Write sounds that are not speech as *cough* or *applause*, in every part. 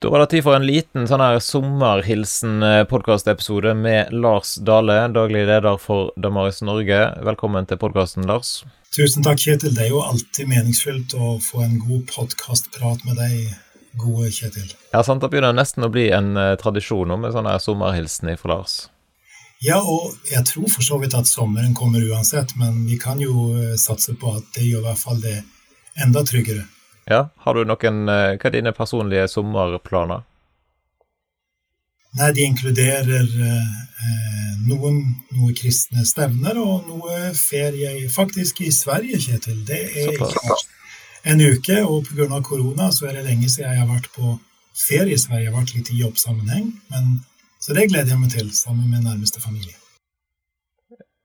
Da var det tid for en liten sånn her sommerhilsen-podkastepisode med Lars Dale, daglig leder for Damaris Norge. Velkommen til podkasten, Lars. Tusen takk, Kjetil. Det er jo alltid meningsfylt å få en god podkastprat med deg, gode Kjetil. Ja, sant. Det begynner nesten å bli en tradisjon tradisjon med sånn her sommerhilsen fra Lars. Ja, og jeg tror for så vidt at sommeren kommer uansett, men vi kan jo uh, satse på at det gjør i hvert fall det enda tryggere. Ja, Har du noen eh, Hva er dine personlige sommerplaner? Nei, de inkluderer eh, noen noe kristne stevner og noe ferie faktisk i Sverige, Kjetil. Det er en uke, og pga. korona så er det lenge siden jeg har vært på ferie i Sverige. Jeg har vært litt i jobbsammenheng, men, så det gleder jeg meg til sammen med nærmeste familie.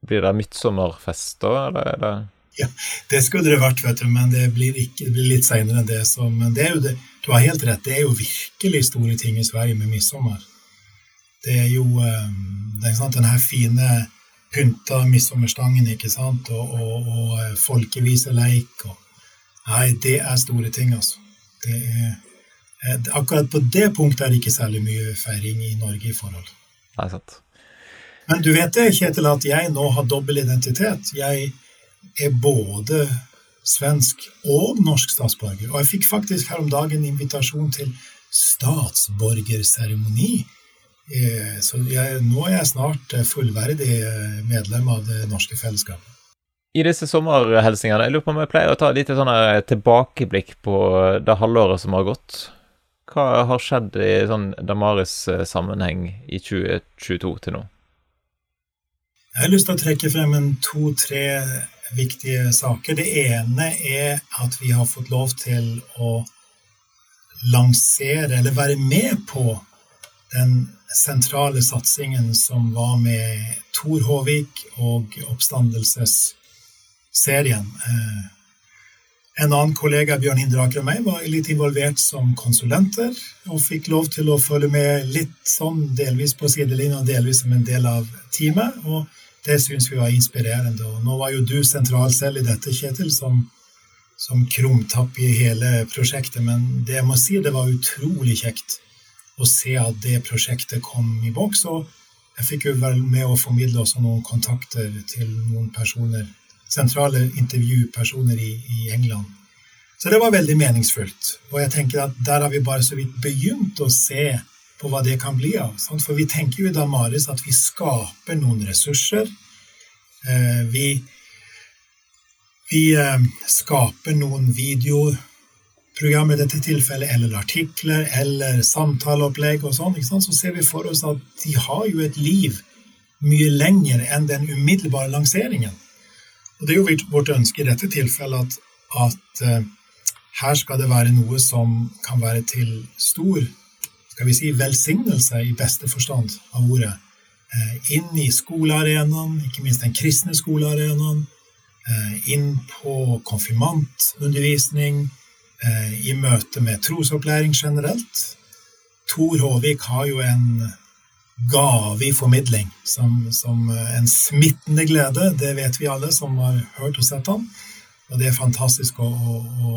Blir det midtsommerfest da, eller er det ja, det skulle det vært, vet du, men det blir, ikke, det blir litt seinere enn det. Så, men det er jo det, du har helt rett, det er jo virkelig store ting i Sverige med midtsommer. Det er jo eh, det er den her fine pynta midtsommerstangen, ikke sant, og, og, og eh, folkeviseleik og Nei, det er store ting, altså. Det er, eh, akkurat på det punktet er det ikke særlig mye feiring i Norge i forhold. Nei, sant. Men du vet det, Kjetil, at jeg nå har dobbel identitet. Jeg er både svensk og norsk statsborger. Og jeg fikk faktisk her om dagen invitasjon til statsborgerseremoni. Eh, så jeg, nå er jeg snart fullverdig eh, medlem av det norske fellesskapet. I disse sommerhelsingene, jeg lurer på om jeg pleier å ta et lite sånn tilbakeblikk på det halvåret som har gått. Hva har skjedd i sånn Damaris eh, sammenheng i 2022 til nå? Jeg har lyst til å trekke frem en to-tre viktige saker. Det ene er at vi har fått lov til å lansere, eller være med på, den sentrale satsingen som var med Tor Håvik og oppstandelsesserien. Eh, en annen kollega, Bjørn Hindre og meg, var litt involvert som konsulenter og fikk lov til å følge med litt sånn delvis på sidelinja og delvis som en del av teamet. og det syns vi var inspirerende. Og nå var jo du sentral selv i dette, Kjetil, som, som krumtapp i hele prosjektet. Men det jeg må si, det var utrolig kjekt å se at det prosjektet kom i boks. Og jeg fikk jo vel med å formidle også noen kontakter til noen personer, sentrale intervjupersoner i, i England. Så det var veldig meningsfullt. Og jeg tenker at der har vi bare så vidt begynt å se på hva det kan bli av. For vi tenker jo i Damaris at vi skaper noen ressurser. Eh, vi, vi eh, skaper noen videoprogram i dette tilfellet, eller artikler, eller samtaleopplegg og sånn. Så ser vi for oss at de har jo et liv mye lenger enn den umiddelbare lanseringen. Og det er jo vårt ønske i dette tilfellet at, at uh, her skal det være noe som kan være til stor skal vi si, velsignelse i beste forstand av ordet eh, inn i skolearenaen, ikke minst den kristne skolearenaen, eh, inn på konfirmantundervisning, eh, i møte med trosopplæring generelt. Tor Håvik har jo en gave i formidling som, som en smittende glede. Det vet vi alle som har hørt og sett ham. Og det er fantastisk å, å, å,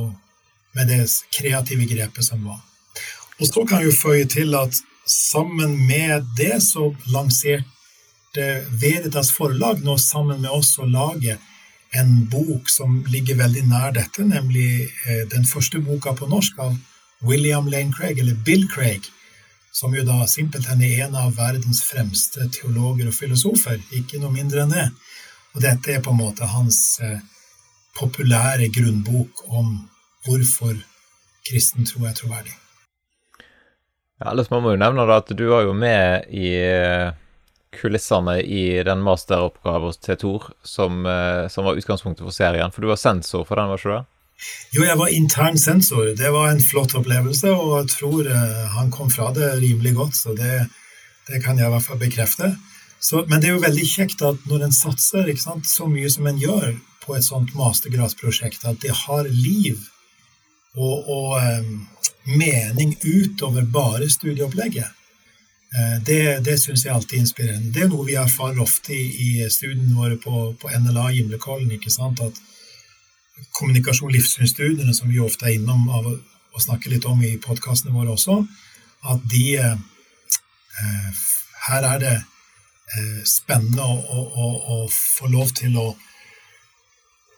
med det kreative grepet som var. Og så kan jeg jo føye til at sammen med det så lanserte Veritas forlag nå sammen med oss å lage en bok som ligger veldig nær dette, nemlig eh, den første boka på norsk av William Lane Craig, eller Bill Craig, som jo da simpelthen er en av verdens fremste teologer og filosofer, ikke noe mindre enn det. Og dette er på en måte hans eh, populære grunnbok om hvorfor kristen tro er troverdig. Ja, ellers må man jo nevne at du var jo med i eh, kulissene i den masteroppgaven til Tor, som, eh, som, var utgangspunktet for serien. For du var sensor for den, var ikke du? Jo, jeg var intern sensor. Det var en flott opplevelse, og jeg tror eh, han kom fra det rimelig godt, så det, det kan jeg i hvert fall bekrefte. Så, men det er jo veldig kjekt at når en satser sant, så mye som en gjør på et sånt mastergradsprosjekt, at det har liv. Og, og mening utover bare studieopplegget. Eh, det, det syns jeg alltid er inspirerende. Det er noe vi erfarer ofte i, i studiene våre på, på NLA Gimlekollen. ikke sant? At kommunikasjon livssynsstudiene, som vi ofte er innom av å snakke litt om i podkastene våre også, at de eh, Her er det eh, spennende å, å, å, å, få lov til å,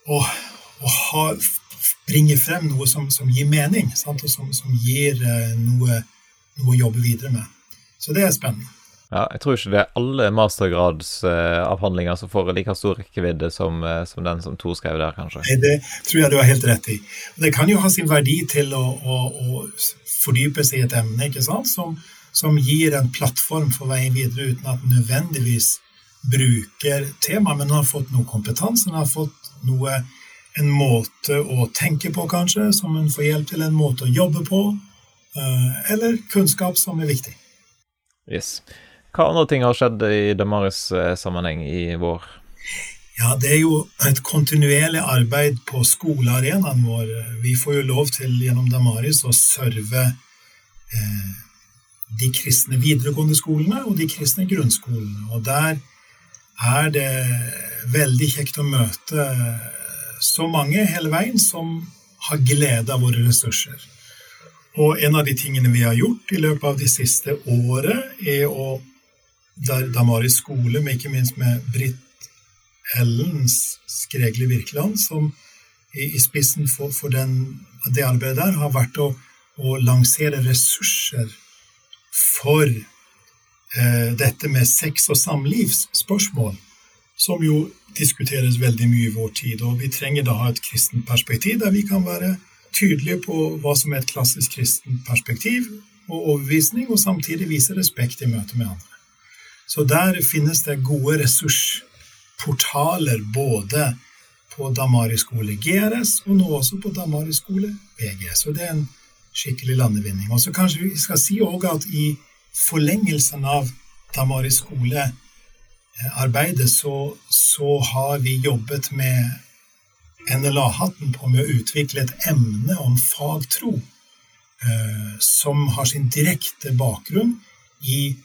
å ha, bringe frem noe som, som gir mening, sant? og som, som gir eh, noe, noe å jobbe videre med. Så det er spennende. Ja, jeg tror ikke det er alle mastergradsavhandlinger som får like stor rekkevidde som, eh, som, den som Tor skrev der, kanskje. Nei, det tror jeg du har helt rett i. Det kan jo ha sin verdi til å, å, å fordype seg i et emne ikke sant? Som, som, gir en plattform for veien videre, uten at nødvendigvis bruker temaet, men har fått noe kompetanse, har fått noe, en måte å tenke på, kanskje, som en får hjelp til, en måte å jobbe på, eh, eller kunnskap som er viktig. Yes. Hva andre ting har skjedd i Damaris-sammenheng i vår? Ja, Det er jo et kontinuerlig arbeid på skolearenaen vår. Vi får jo lov til gjennom Damaris å serve eh, de kristne videregående skolene og de kristne grunnskolene. Og der er det veldig kjekt å møte så mange hele veien som har glede av våre ressurser. Og en av de tingene vi har gjort i løpet av de siste året, er å der i skole, men ikke minst med Britt Ellens Skregli Virkeland, som i, i spissen for, for den, det arbeidet der har vært å, å lansere ressurser for eh, dette med sex- og samlivsspørsmål, som jo diskuteres veldig mye i vår tid. Og vi trenger da ha et kristent perspektiv der vi kan være tydelige på hva som er et klassisk kristent perspektiv og overbevisning, og samtidig vise respekt i møte med andre. Så der finnes det gode ressursportaler både på Damari skole GRS og nå også på Damari skole VG. Og det er en skikkelig landevinning. Og så kanskje vi skal si òg at i forlengelsen av Damari skole-arbeidet så, så har vi jobbet med NLA-hatten på med å utvikle et emne om fagtro eh, som har sin direkte bakgrunn i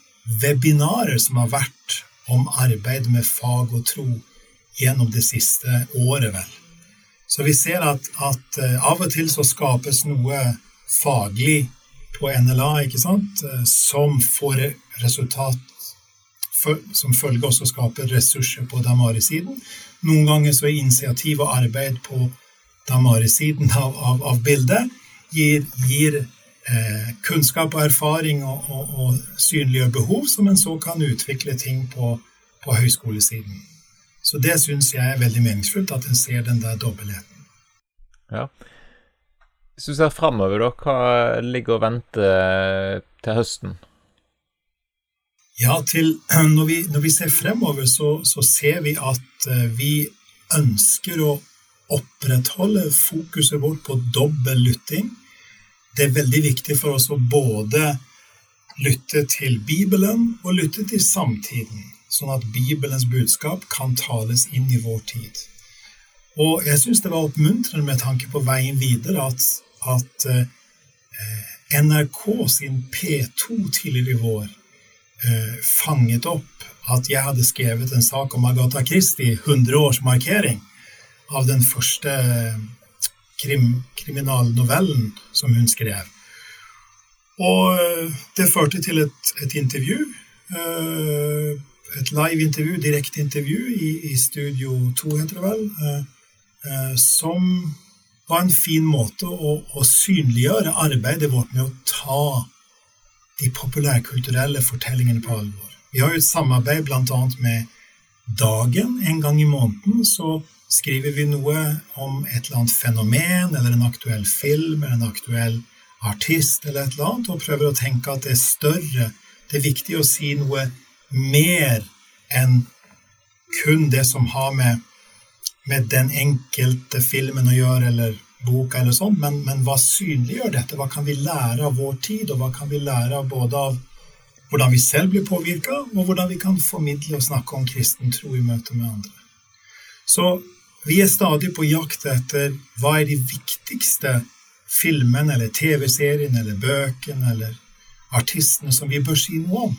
webinarer som har vært om arbeid med fag og tro gjennom det siste året, vel. Så vi ser at, at uh, av og til så skapes noe faglig på NLA, ikke sant, uh, som får resultat som følge også skaper ressurser på Damari-siden. Noen ganger så er initiativ og arbeid på Damari-siden av, av, av, bildet gir, gir Eh, kunnskap og erfaring og, og, og, synliggjør behov, som en så kan utvikle ting på, på høyskolesiden. Så det syns jeg er veldig meningsfullt, at en ser den der dobbeltheten. Ja. Hvis du ser framover, da, hva ligger og venter til høsten? Ja, til, når, vi, når, vi, ser fremover, så, så ser vi at eh, vi ønsker å opprettholde fokuset vårt på dobbel lytting det er veldig viktig for oss å både lytte til Bibelen og lytte til samtiden, sånn at Bibelens budskap kan tales inn i vår tid. Og jeg syns det var oppmuntrende med tanke på veien videre at, at eh, NRK sin P2 tidligere i vår eh, fanget opp at jeg hadde skrevet en sak om Agatha Christie, 100-årsmarkering av den første krim, kriminalnovellen som hun skrev. Og eh, det førte til et, et intervju. Eh, et live-intervju, direkte intervju, i, i, Studio 2, heter det vel. Eh, som var en fin måte å, å synliggjøre arbeidet vårt med å ta de populærkulturelle fortellingene på alvor. Vi har jo et samarbeid bl.a. med Dagen en gang i måneden. så Skriver vi noe om et eller annet fenomen eller en aktuell film eller en aktuell artist eller et eller annet, og prøver å tenke at det er større, det er viktig å si noe mer enn kun det som har med, med den enkelte filmen å gjøre, eller boka eller sånn, men, men hva synliggjør dette? Hva kan vi lære av vår tid, og hva kan vi lære av både av hvordan vi selv blir påvirka, og hvordan vi kan formidle og snakke om kristen tro i møte med andre. Så vi er stadig på jakt etter hva er de viktigste filmene eller TV-seriene eller bøkene eller artistene som vi bør si noe om.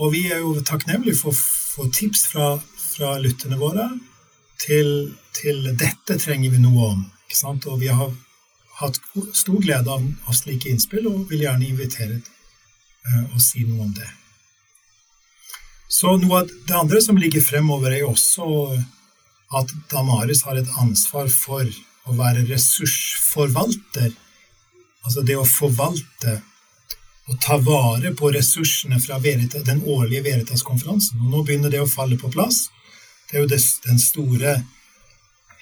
Og vi er jo takknemlige for, for tips fra, fra lytterne våre til, til, 'dette trenger vi noe om'. Og vi har hatt stor glede av, av slike innspill og vil gjerne invitere og si noe om det. Så noe av det andre som ligger fremover, er også at Damaris har et ansvar for å være ressursforvalter. Altså det å forvalte og ta vare på ressursene fra Verita, den årlige Veritas-konferansen. Og nå begynner det å falle på plass. Det er jo den store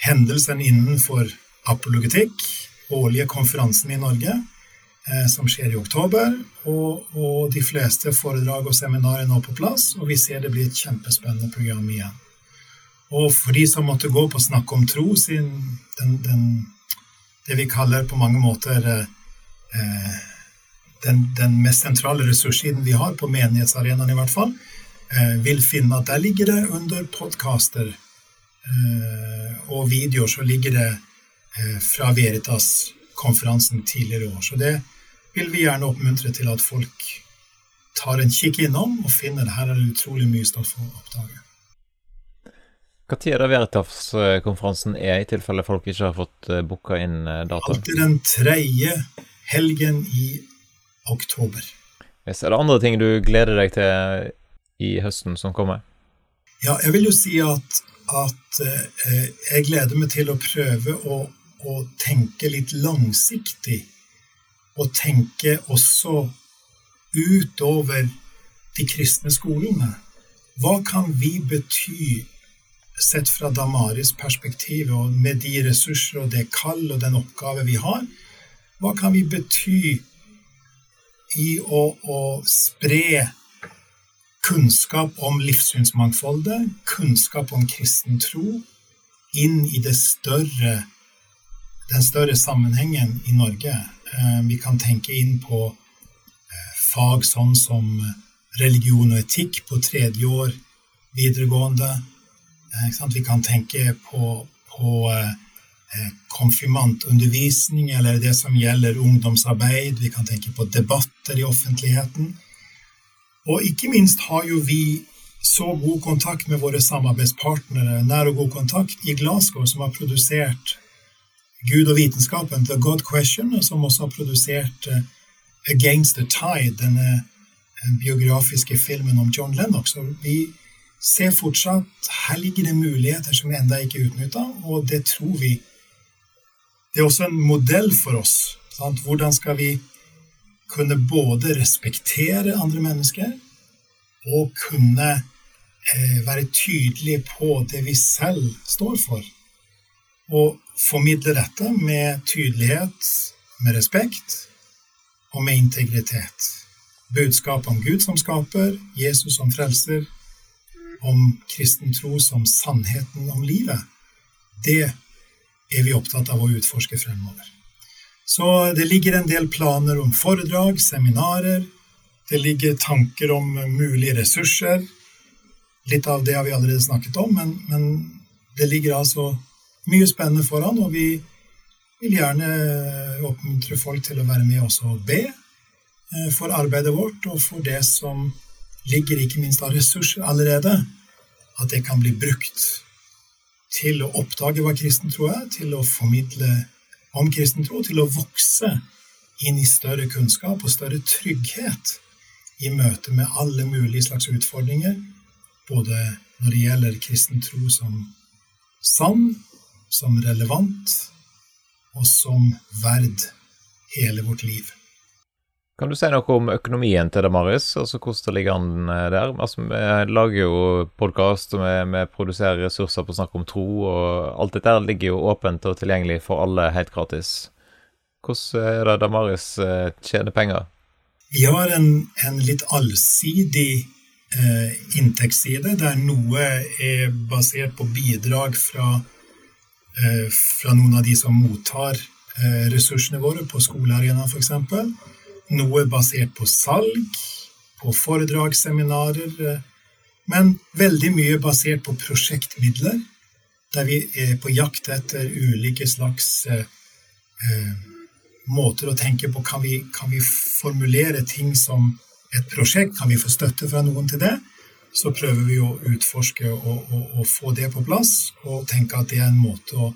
hendelsen innenfor apologetikk, årlige konferansen i Norge, eh, som skjer i oktober. Og, og, de fleste foredrag og seminarer er nå på plass, og vi ser det blir et kjempespennende program igjen. Og for de som måtte gå på Snakk om tro, sin, den, den, det vi kaller på mange måter eh, den, den, mest sentrale ressurssiden vi har, på menighetsarenaen i hvert fall, eh, vil finne at der ligger det under podkaster eh, og videoer, så ligger det eh, fra Veritas-konferansen tidligere i år. Så det vil vi gjerne oppmuntre til at folk tar en kikk innom og finner. Her er det utrolig mye stoff å oppdage. Tid er det Veritas-konferansen er, i tilfelle folk ikke har fått booka inn data? Alltid den tredje helgen i oktober. Hvis er det andre ting du gleder deg til i høsten som kommer? Ja, jeg vil jo si at, at eh, jeg gleder meg til å prøve å, å, tenke litt langsiktig. Og tenke også utover de kristne skolene. Hva kan vi bety sett fra Damaris perspektiv, og med de ressurser og det kall og den oppgave vi har? Hva kan vi bety i å, å spre kunnskap om livssynsmangfoldet, kunnskap om kristen tro, inn i det større, den større sammenhengen i Norge. Eh, vi kan tenke inn på eh, fag sånn som religion og etikk på tredje år videregående. Eh, vi kan tenke på, på Eh, konfirmantundervisning eller det som gjelder ungdomsarbeid. Vi kan tenke på debatter i offentligheten. Og ikke minst har jo vi så god kontakt med våre samarbeidspartnere, nær og god kontakt, i Glasgow, som har produsert Gud og vitenskapen, The God Question, som også har produsert uh, Against the Tide, denne uh, biografiske filmen om John Lennox. Så vi ser fortsatt her ligger det muligheter som vi ennå ikke er utnytta, og det tror vi det er også en modell for oss. Sant? Hvordan skal vi kunne både respektere andre mennesker og kunne eh, være tydelige på det vi selv står for? Og formidle dette med tydelighet, med respekt og med integritet. Budskap om Gud som skaper, Jesus som frelser, om kristen tro som sannheten om livet. Det er vi opptatt av å utforske fremover. Så det ligger en del planer om foredrag, seminarer. Det ligger tanker om mulige ressurser. Litt av det har vi allerede snakket om, men, men det ligger altså mye spennende foran, og vi vil gjerne oppmuntre folk til å være med oss og be eh, for arbeidet vårt og for det som ligger ikke minst av ressurser allerede, at det kan bli brukt til å oppdage hva kristen tro er, til å formidle om kristen tro, til å vokse inn i større kunnskap og større trygghet i møte med alle mulige slags utfordringer, både når det gjelder kristen tro som sann, som relevant og som verd hele vårt liv. Kan du si noe om økonomien til Damaris, altså hvordan det ligger an eh, der? Altså, Vi lager jo podkast, og vi, vi, produserer ressurser på Snakk om tro, og alt dette ligger jo åpent og tilgjengelig for alle helt gratis. Hvordan er det Damaris Marius tjener penger? Vi har en, en litt allsidig eh, inntektsside, der noe er basert på bidrag fra, eh, fra noen av de som mottar eh, ressursene våre på skolearenaen, f.eks noe basert på salg, på foredragsseminarer, eh, men veldig mye basert på prosjektmidler, der vi er på jakt etter ulike slags eh, eh, måter å tenke på. Kan vi, kan vi, formulere ting som et prosjekt? Kan vi få støtte fra noen til det? Så prøver vi å utforske og, og, og få det på plass, og tenke at det er en måte å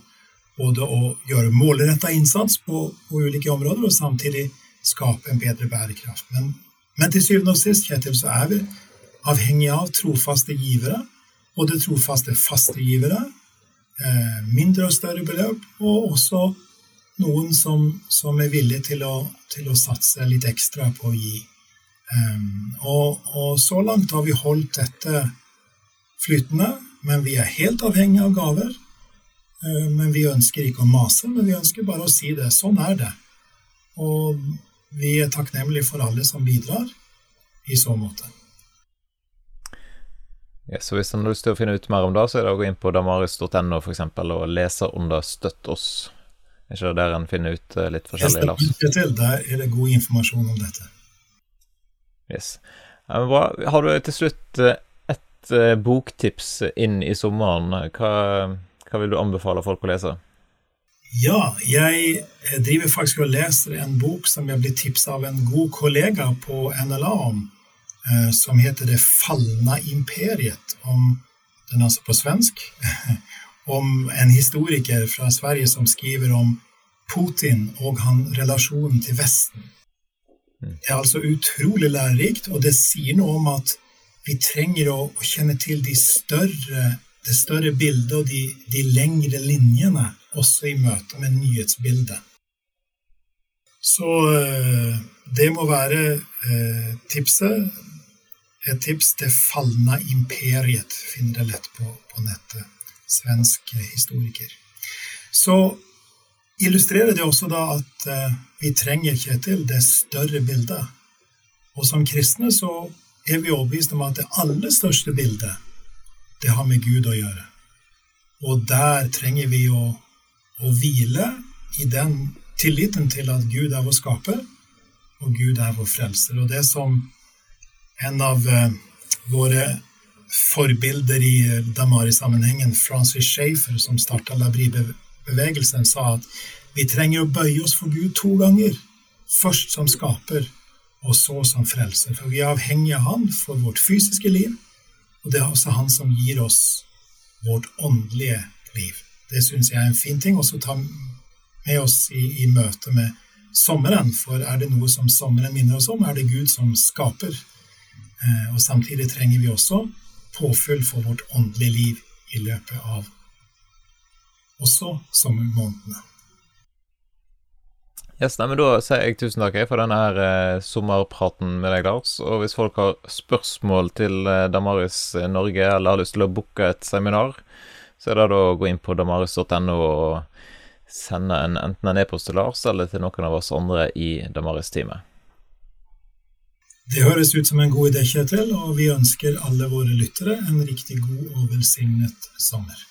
både å gjøre målretta innsats på, på ulike områder, og samtidig skape en bedre bærekraft. Men, Men til syvende og sist, Kjetil, så er vi avhengig av trofaste givere. Både trofaste faste givere, eh, mindre og større beløp, og også noen som, som er villige til å, til å, satse litt ekstra på å gi. Um, og, og, så langt har vi holdt dette flytende, men vi er helt avhengig av gaver. Uh, men vi ønsker ikke å mase, men vi ønsker bare å si det. Sånn er det. Og vi er takknemlige for alle som bidrar i så måte. Ja, så hvis en har lyst til å finne ut mer om det, så er det å gå inn på damaris.no f.eks. og lese under 'Støtt oss'. Er ikke det der en finner ut eh, litt forskjellig, Lars? Det er god informasjon om dette. Yes. Bra. Har du til slutt eh, et uh, boktips inn i sommeren? Hva, hva, vil du anbefale folk å lese? Ja, jeg driver faktisk og leser en bok som jeg ble tipsa av en god kollega på NLA om Eh, som heter Det falna imperiet. Om, den er altså på svensk. *laughs* Om en historiker fra Sverige som skriver om Putin og han relasjonen til Vesten. Mm. Det er altså utrolig lærerikt, og det sier noe om at vi trenger å, å kjenne til de større, det større bildet og de, de lengre linjene også i møte med nyhetsbildet. Så eh, det må være eh, tipset et tips til falna imperiet finner dere lett på, på nettet. Svensk historiker. Så illustrerer det også da at uh, vi trenger, Kjetil, det større bildet. Og som kristne så er vi overbevist om at det aller største bildet, det har med Gud å gjøre. Og der trenger vi å, å hvile i den tilliten til at Gud er vår skaper, og Gud er vår frelser. Og det som en av uh, våre forbilder i eh, Damari-sammenhengen, Francis Schaefer, som starta Labri-bevegelsen, sa at vi trenger å bøye oss for Gud to ganger. Først som skaper, og så som frelser. For vi er avhengig av Han for vårt fysiske liv, og det er også Han som gir oss vårt åndelige liv. Det syns jeg er en fin ting også å ta med oss i, i møte med sommeren. For er det noe som sommeren minner oss om, er det Gud som skaper Eh, og samtidig trenger vi også påfyll for vårt åndelige liv i løpet av også sommermånedene. Yes, nei, men Da sier jeg tusen takk for denne her, eh, sommerpraten med deg, Lars. Og hvis folk har spørsmål til eh, Damaris Norge, eller har lyst til å booke et seminar, så er det da å gå inn på damaris.no og sende en, enten en e-post til Lars eller til noen av oss andre i Damaris-teamet. Det høres ut som en god idé, Kjetil, og vi ønsker alle våre lyttere en riktig god og velsignet sommer.